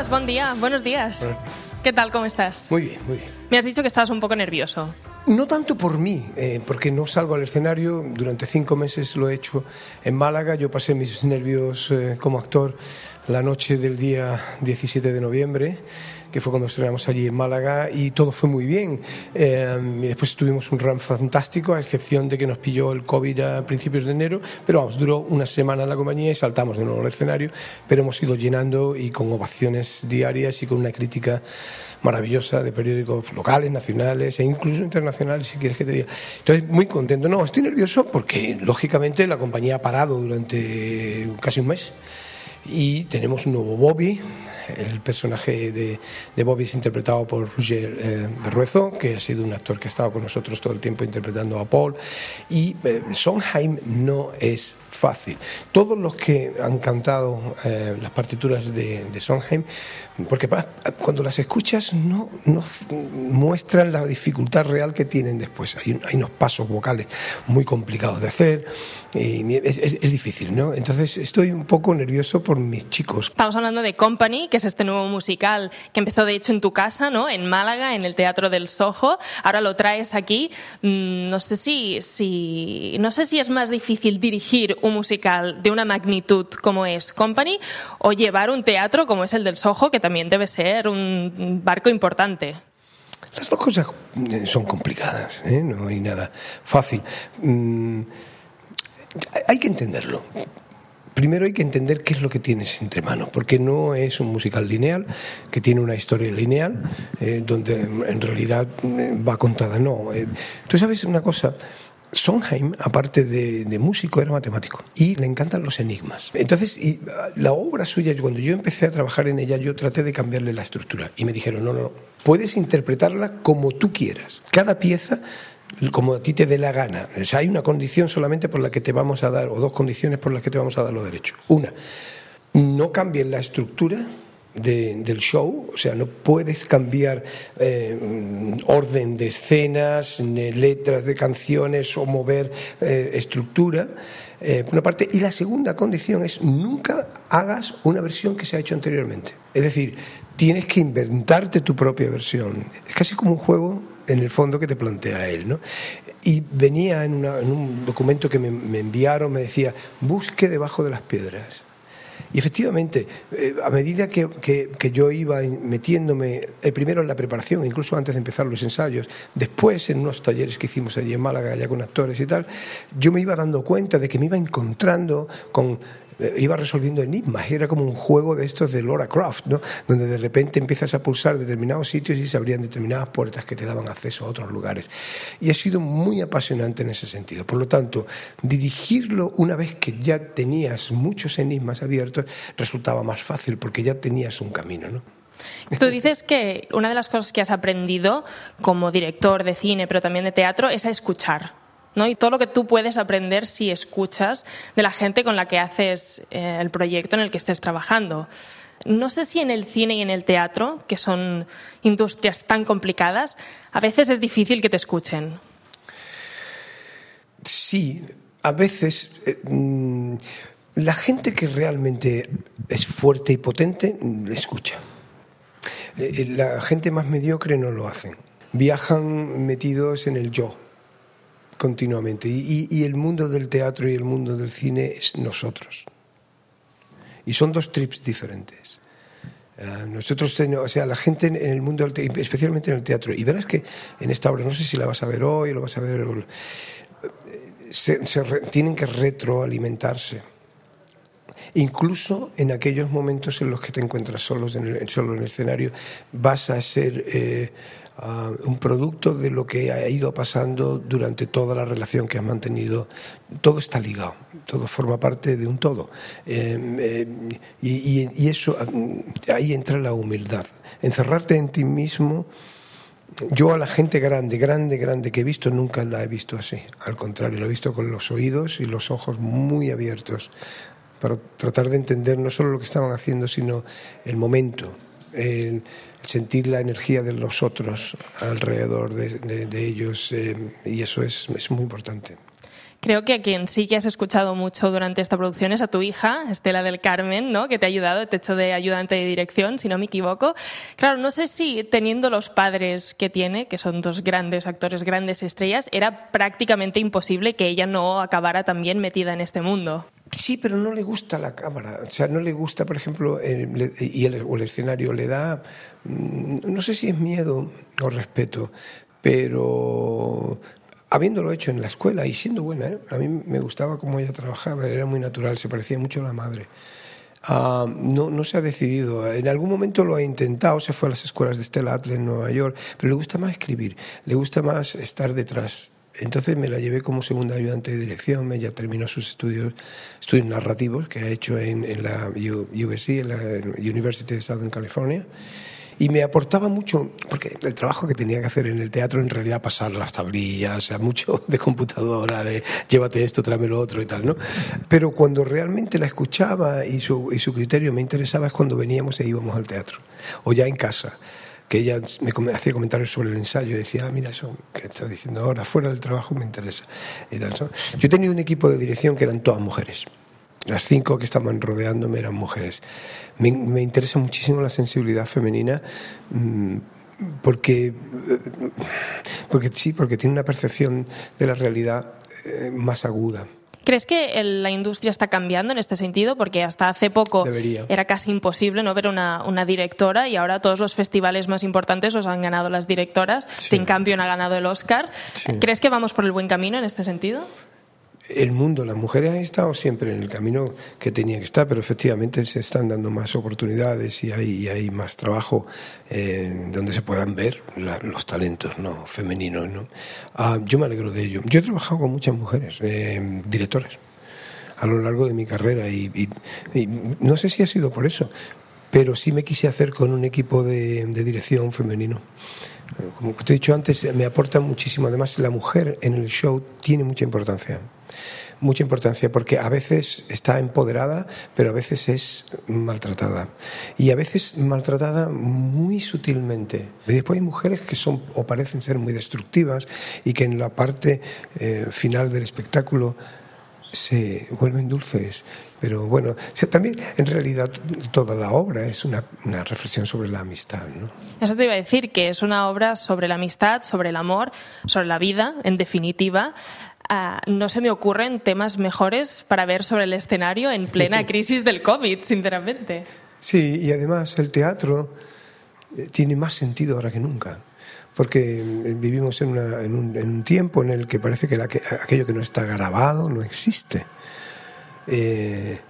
Nicolás, buen día, buenos días. ¿Qué tal, cómo estás? Muy bien, muy bien. Me has dicho que estabas un poco nervioso. No tanto por mí, eh, porque no salgo al escenario. Durante cinco meses lo he hecho en Málaga. Yo pasé mis nervios eh, como actor la noche del día 17 de noviembre que fue cuando estrenamos allí en Málaga y todo fue muy bien. Eh, y después tuvimos un run fantástico, a excepción de que nos pilló el COVID a principios de enero, pero vamos, duró una semana en la compañía y saltamos de nuevo al escenario, pero hemos ido llenando y con ovaciones diarias y con una crítica maravillosa de periódicos locales, nacionales e incluso internacionales, si quieres que te diga. Entonces, muy contento. No, estoy nervioso porque, lógicamente, la compañía ha parado durante casi un mes y tenemos un nuevo Bobby, el personaje de, Bobby es interpretado por Roger eh, Berruezo, que ha sido un actor que ha estado con nosotros todo el tiempo interpretando a Paul. Y eh, Sondheim no es fácil. Todos los que han cantado eh, las partituras de, de, Sondheim, porque cuando las escuchas no, no, muestran la dificultad real que tienen después. Hay, hay unos pasos vocales muy complicados de hacer y es, es, difícil, ¿no? Entonces estoy un poco nervioso por mis chicos. Estamos hablando de Company, que es este nuevo musical que empezó de hecho en tu casa, ¿no? En Málaga, en el Teatro del Soho. Ahora lo traes aquí. Mm, no sé si, si, no sé si es más difícil dirigir un musical de una magnitud como es Company o llevar un teatro como es el del Soho, que también debe ser un barco importante. Las dos cosas son complicadas, ¿eh? no hay nada fácil. Mm, hay que entenderlo. Primero hay que entender qué es lo que tienes entre manos, porque no es un musical lineal, que tiene una historia lineal, eh, donde en realidad eh, va contada. No. Eh, Tú sabes una cosa, Sondheim, aparte de, músico, era matemático y le encantan los enigmas. Entonces, y, la obra suya, cuando yo empecé a trabajar en ella, yo traté de cambiarle la estructura y me dijeron, no, no, puedes interpretarla como tú quieras. Cada pieza como a ti te dé la gana. O sea, hay una condición solamente por la que te vamos a dar, o dos condiciones por las que te vamos a dar los derechos. Una, no cambies la estructura de, del show, o sea, no puedes cambiar eh, orden de escenas, letras de canciones o mover eh, estructura. Eh, por una parte, y la segunda condición es nunca hagas una versión que se ha hecho anteriormente. Es decir, tienes que inventarte tu propia versión. Es casi como un juego en el fondo que te plantea él. ¿no? Y venía en, una, en un documento que me, me, enviaron, me decía, busque debajo de las piedras. Y efectivamente, eh, a medida que, que, que, yo iba metiéndome, el primero en la preparación, incluso antes de empezar los ensayos, después en unos talleres que hicimos allí en Málaga, ya con actores y tal, yo me iba dando cuenta de que me iba encontrando con iba resolviendo enigmas. Era como un juego de estos de Laura Croft, ¿no? donde de repente empiezas a pulsar determinados sitios y se abrían determinadas puertas que te daban acceso a otros lugares. Y ha sido muy apasionante en ese sentido. Por lo tanto, dirigirlo una vez que ya tenías muchos enigmas abiertos resultaba más fácil porque ya tenías un camino. ¿no? Tú dices que una de las cosas que has aprendido como director de cine, pero también de teatro, es a escuchar. ¿No? Y todo lo que tú puedes aprender si escuchas de la gente con la que haces eh, el proyecto en el que estés trabajando. No sé si en el cine y en el teatro, que son industrias tan complicadas, a veces es difícil que te escuchen. Sí, a veces eh, mm, la gente que realmente es fuerte y potente le escucha. Eh, la gente más mediocre no lo hace. Viajan metidos en el yo continuamente. Y, y, el mundo del teatro y el mundo del cine es nosotros. Y son dos trips diferentes. Uh, nosotros, o sea, la gente en, el mundo, del te especialmente en el teatro, y verás que en esta obra, no sé si la vas a ver hoy lo vas a ver, o, se, se re, tienen que retroalimentarse. Incluso en aquellos momentos en los que te encuentras solos en el, solo en el escenario, vas a ser eh, uh, un producto de lo que ha ido pasando durante toda la relación que has mantenido. Todo está ligado, todo forma parte de un todo. Eh, eh, y, eso, ahí entra la humildad. Encerrarte en ti mismo. Yo a la gente grande, grande, grande que he visto, nunca la he visto así. Al contrario, lo he visto con los oídos y los ojos muy abiertos para tratar de entender no solo lo que estaban haciendo, sino el momento, el, sentir la energía de los otros alrededor de, ellos, eh, y eso es, es, muy importante. Creo que a quien sí que has escuchado mucho durante esta producción es a tu hija, Estela del Carmen, ¿no? que te ha ayudado, te hecho de ayudante de dirección, si no me equivoco. Claro, no sé si teniendo los padres que tiene, que son dos grandes actores, grandes estrellas, era prácticamente imposible que ella no acabara también metida en este mundo. Sí, pero no le gusta la cámara. O sea, no le gusta, por ejemplo, y el, o el escenario le da, mm, no sé si es miedo o respeto, pero habiéndolo hecho en la escuela y siendo buena, ¿eh? a mí me gustaba cómo ella trabajaba, era muy natural, se parecía mucho a la madre. Ah, no, no se ha decidido. En algún momento lo ha intentado, se fue a las escuelas de Stella Adler en Nueva York, pero le gusta más escribir, le gusta más estar detrás. Entonces me la llevé como segunda ayudante de dirección, ella terminó sus estudios, estudios narrativos que ha hecho en, en la USC, en la University of Southern California y me aportaba mucho, porque el trabajo que tenía que hacer en el teatro en realidad pasar las tablillas, o sea, mucho de computadora, de llévate esto, tráeme lo otro y tal, ¿no? Pero cuando realmente la escuchaba y su, y su criterio me interesaba es cuando veníamos e íbamos al teatro, o ya en casa que ella me hacía comentarios sobre el ensayo y decía, ah, mira, eso que estás diciendo ahora, fuera del trabajo me interesa. Y tal, Yo tenía un equipo de dirección que eran todas mujeres. Las cinco que estaban rodeándome eran mujeres. Me, interesa muchísimo la sensibilidad femenina mm, porque, porque sí, porque tiene una percepción de la realidad eh, más aguda. ¿Crees que la industria está cambiando en este sentido? Porque hasta hace poco era casi imposible no ver una, una, directora y ahora todos los festivales más importantes los han ganado las directoras. Sí. En cambio, ha ganado el Oscar. Sí. ¿Crees que vamos por el buen camino en este sentido? El mundo, las mujeres han estado siempre en el camino que tenía que estar, pero efectivamente se están dando más oportunidades y hay, y hay más trabajo eh, donde se puedan ver la, los talentos ¿no? femeninos. ¿no? Ah, yo me alegro de ello. Yo he trabajado con muchas mujeres, eh, directoras, a lo largo de mi carrera y, y, y, no sé si ha sido por eso, pero sí me quise hacer con un equipo de, de dirección femenino como te he dicho antes, me aporta muchísimo. Además, la mujer en el show tiene mucha importancia mucha importancia porque a veces está empoderada, pero a veces es maltratada. Y a veces maltratada muy sutilmente. Y después hay mujeres que son o parecen ser muy destructivas y que en la parte eh, final del espectáculo se vuelven dulces. Pero bueno, o sea, también en realidad toda la obra es una, una, reflexión sobre la amistad. ¿no? Eso te iba a decir, que es una obra sobre la amistad, sobre el amor, sobre la vida, en definitiva. Uh, no se me ocurren temas mejores para ver sobre el escenario en plena crisis del COVID, sinceramente. Sí, y además el teatro eh, tiene más sentido ahora que nunca, porque eh, vivimos en, una, en, un, en un, tiempo en el que parece que, la, que, aquello que no está grabado no existe. Eh,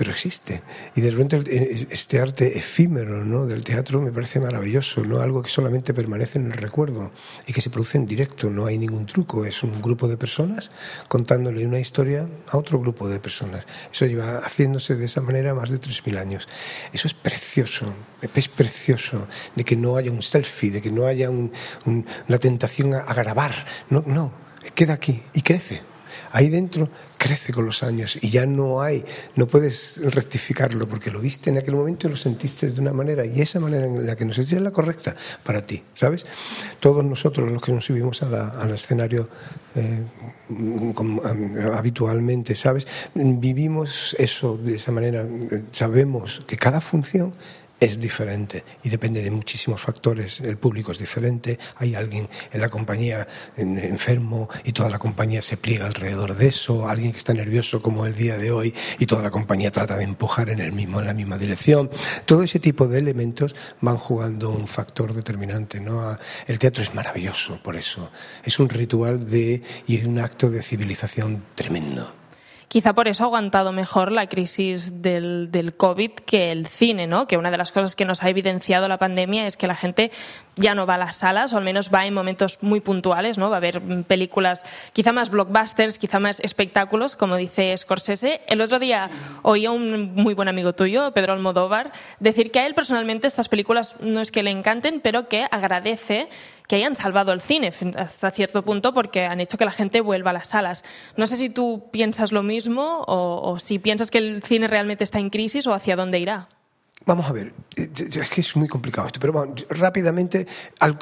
pero existe. Y de repente este arte efímero ¿no? del teatro me parece maravilloso, ¿no? algo que solamente permanece en el recuerdo y que se produce en directo, no hay ningún truco, es un grupo de personas contándole una historia a otro grupo de personas. Eso lleva haciéndose de esa manera más de 3.000 años. Eso es precioso, es precioso, de que no haya un selfie, de que no haya un, un, una tentación a, a grabar, no, no, queda aquí y crece ahí dentro crece con los años y ya no hay, no puedes rectificarlo porque lo viste en aquel momento y lo sentiste de una manera y esa manera en la que nos sentiste es la correcta para ti, ¿sabes? Todos nosotros los que nos subimos al escenario eh, habitualmente, ¿sabes? Vivimos eso de esa manera, sabemos que cada función es diferente y depende de muchísimos factores. El público es diferente, hay alguien en la compañía enfermo y toda la compañía se pliega alrededor de eso, alguien que está nervioso como el día de hoy y toda la compañía trata de empujar en, el mismo, en la misma dirección. Todo ese tipo de elementos van jugando un factor determinante. ¿no? El teatro es maravilloso por eso. Es un ritual de, y un acto de civilización tremendo. Quizá por eso ha aguantado mejor la crisis del, del, COVID que el cine, ¿no? Que una de las cosas que nos ha evidenciado la pandemia es que la gente ya no va a las salas, o al menos va en momentos muy puntuales, ¿no? Va a haber películas quizá más blockbusters, quizá más espectáculos, como dice Scorsese. El otro día oía un muy buen amigo tuyo, Pedro Almodóvar, decir que a él personalmente estas películas no es que le encanten, pero que agradece que hayan salvado el cine hasta cierto punto porque han hecho que la gente vuelva a las salas. No sé si tú piensas lo mismo o, si piensas que el cine realmente está en crisis o hacia dónde irá. Vamos a ver, eh, es que es muy complicado esto, pero bueno, rápidamente,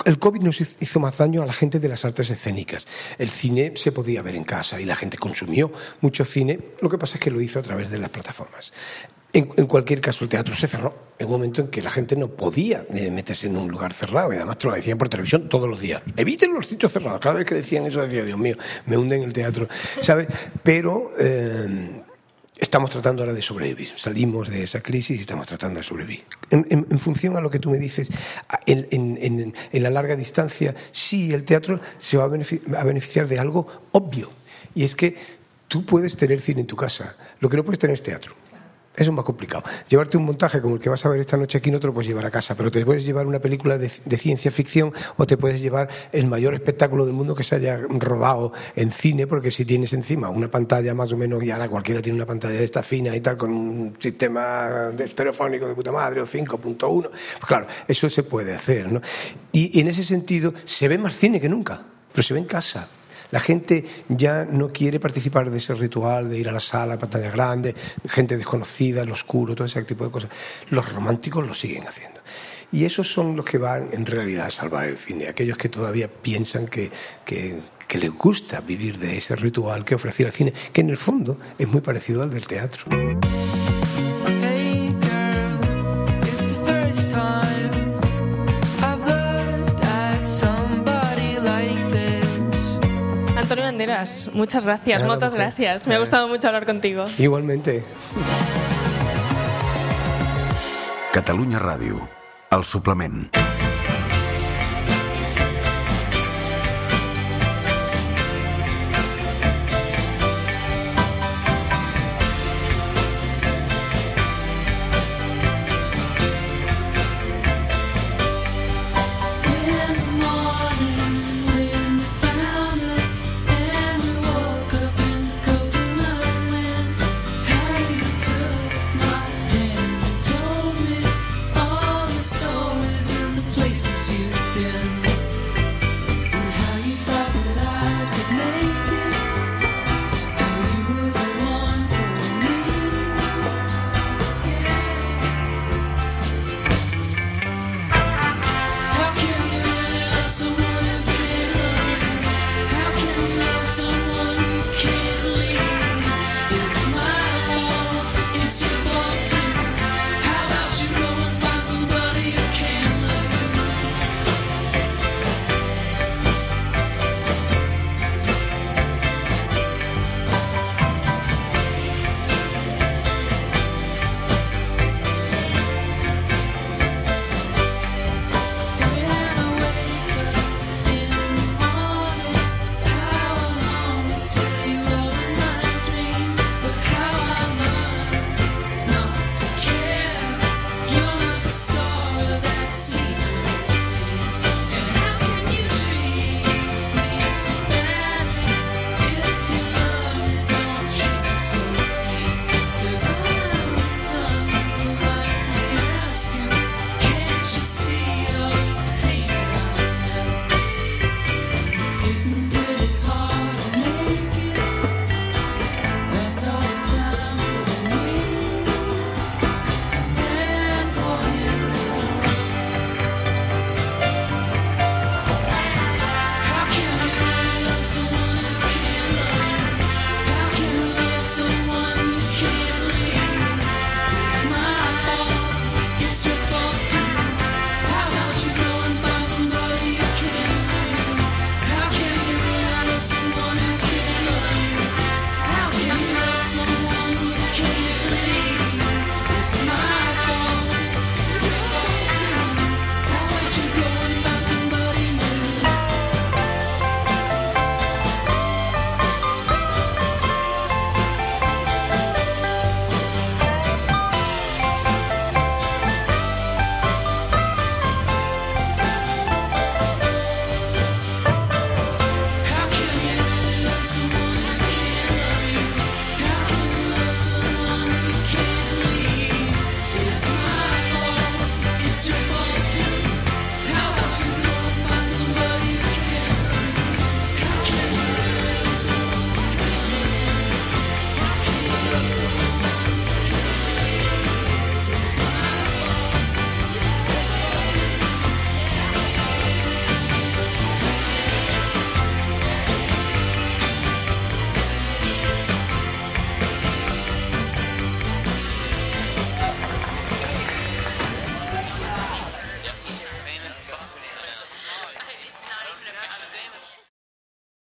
el COVID nos hizo más daño a la gente de las artes escénicas. El cine se podía ver en casa y la gente consumió mucho cine, lo que pasa es que lo hizo a través de las plataformas. En, cualquier caso, el teatro se cerró en un momento en que la gente no podía eh, meterse en un lugar cerrado y además te lo decían por televisión todos los días. Eviten los sitios cerrados. Cada vez que decían eso decía, Dios mío, me hunden el teatro, ¿sabes? Pero... Eh, estamos tratando ahora de sobrevivir. Salimos de esa crisis y estamos tratando de sobrevivir. En, función a lo que tú me dices, en, la larga distancia, sí, el teatro se va a beneficiar de algo obvio. Y es que tú puedes tener cine en tu casa. Lo que no puedes tener es teatro. Eso es más complicado. Llevarte un montaje como el que vas a ver esta noche aquí no te lo puedes llevar a casa, pero te puedes llevar una película de, ciencia ficción o te puedes llevar el mayor espectáculo del mundo que se haya rodado en cine, porque si tienes encima una pantalla más o menos, y cualquiera tiene una pantalla de esta fina y tal, con un sistema de estereofónico de puta madre o 5.1, pues claro, eso se puede hacer. ¿no? y en ese sentido se ve más cine que nunca, pero se ve en casa. La gente ya no quiere participar de ese ritual de ir a la sala, pantalla grande, gente desconocida, el oscuro, todo ese tipo de cosas. Los románticos lo siguen haciendo. Y esos son los que van en realidad a salvar el cine, aquellos que todavía piensan que, que, que les gusta vivir de ese ritual que ofrecía el cine, que en el fondo es muy parecido al del teatro. Muchas gracias, muchas gracias. Me ha gustado mucho hablar contigo. Igualmente. Cataluña Radio, al suplement.